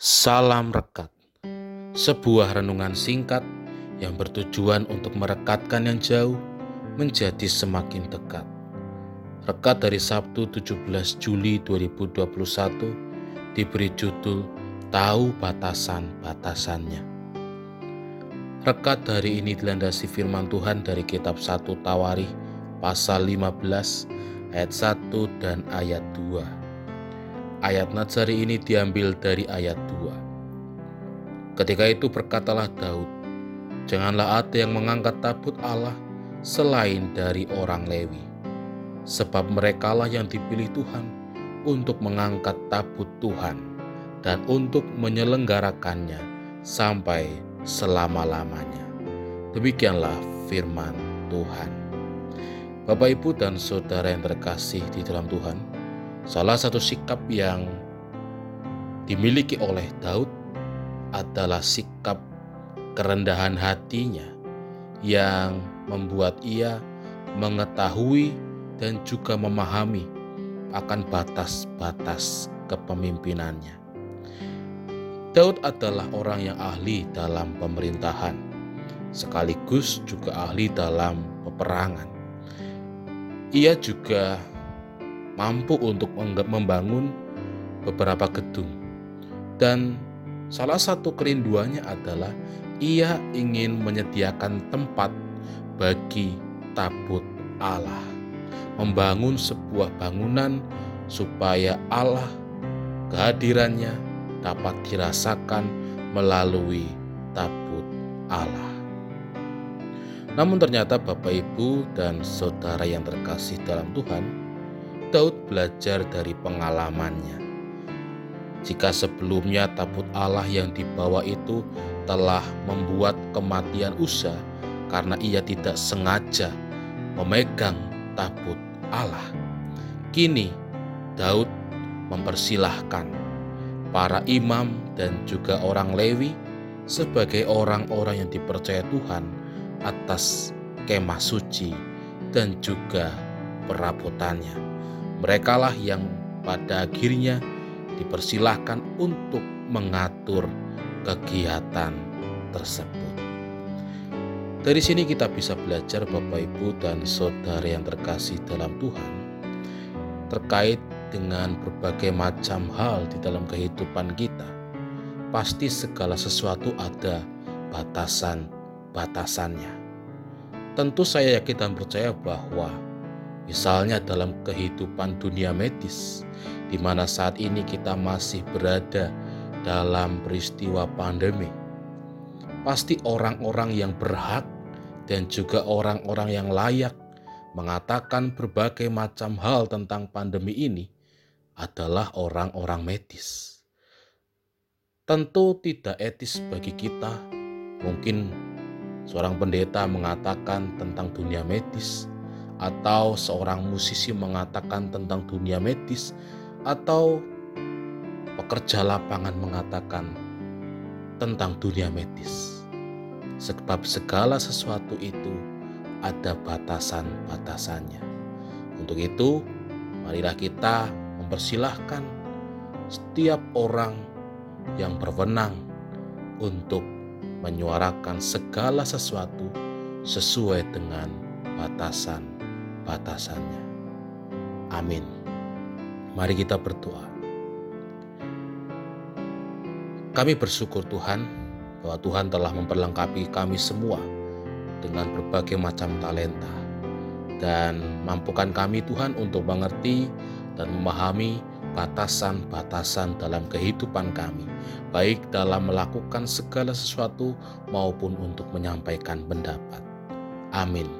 Salam Rekat Sebuah renungan singkat yang bertujuan untuk merekatkan yang jauh menjadi semakin dekat. Rekat dari Sabtu 17 Juli 2021 diberi judul Tahu Batasan-Batasannya. Rekat hari ini dilandasi firman Tuhan dari kitab 1 Tawarih pasal 15 ayat 1 dan ayat 2 Ayat Nazari ini diambil dari ayat 2. Ketika itu berkatalah Daud, Janganlah ada yang mengangkat tabut Allah selain dari orang Lewi. Sebab merekalah yang dipilih Tuhan untuk mengangkat tabut Tuhan dan untuk menyelenggarakannya sampai selama-lamanya. Demikianlah firman Tuhan. Bapak, Ibu, dan saudara yang terkasih di dalam Tuhan, Salah satu sikap yang dimiliki oleh Daud adalah sikap kerendahan hatinya yang membuat ia mengetahui dan juga memahami akan batas-batas kepemimpinannya. Daud adalah orang yang ahli dalam pemerintahan, sekaligus juga ahli dalam peperangan. Ia juga mampu untuk membangun beberapa gedung. Dan salah satu kerinduannya adalah ia ingin menyediakan tempat bagi tabut Allah. Membangun sebuah bangunan supaya Allah kehadirannya dapat dirasakan melalui tabut Allah. Namun ternyata Bapak Ibu dan saudara yang terkasih dalam Tuhan, Daud belajar dari pengalamannya. Jika sebelumnya tabut Allah yang dibawa itu telah membuat kematian Usa karena ia tidak sengaja memegang tabut Allah. Kini Daud mempersilahkan para imam dan juga orang Lewi sebagai orang-orang yang dipercaya Tuhan atas kemah suci dan juga perabotannya. Merekalah yang pada akhirnya dipersilahkan untuk mengatur kegiatan tersebut. Dari sini kita bisa belajar Bapak Ibu dan Saudara yang terkasih dalam Tuhan terkait dengan berbagai macam hal di dalam kehidupan kita. Pasti segala sesuatu ada batasan-batasannya. Tentu saya yakin dan percaya bahwa Misalnya dalam kehidupan dunia medis, di mana saat ini kita masih berada dalam peristiwa pandemi. Pasti orang-orang yang berhak dan juga orang-orang yang layak mengatakan berbagai macam hal tentang pandemi ini adalah orang-orang medis. Tentu tidak etis bagi kita, mungkin seorang pendeta mengatakan tentang dunia medis, atau seorang musisi mengatakan tentang dunia medis, atau pekerja lapangan mengatakan tentang dunia medis. Sebab segala sesuatu itu ada batasan-batasannya. Untuk itu, marilah kita mempersilahkan setiap orang yang berwenang untuk menyuarakan segala sesuatu sesuai dengan batasan batasannya. Amin. Mari kita berdoa. Kami bersyukur Tuhan bahwa Tuhan telah memperlengkapi kami semua dengan berbagai macam talenta dan mampukan kami Tuhan untuk mengerti dan memahami batasan-batasan dalam kehidupan kami, baik dalam melakukan segala sesuatu maupun untuk menyampaikan pendapat. Amin.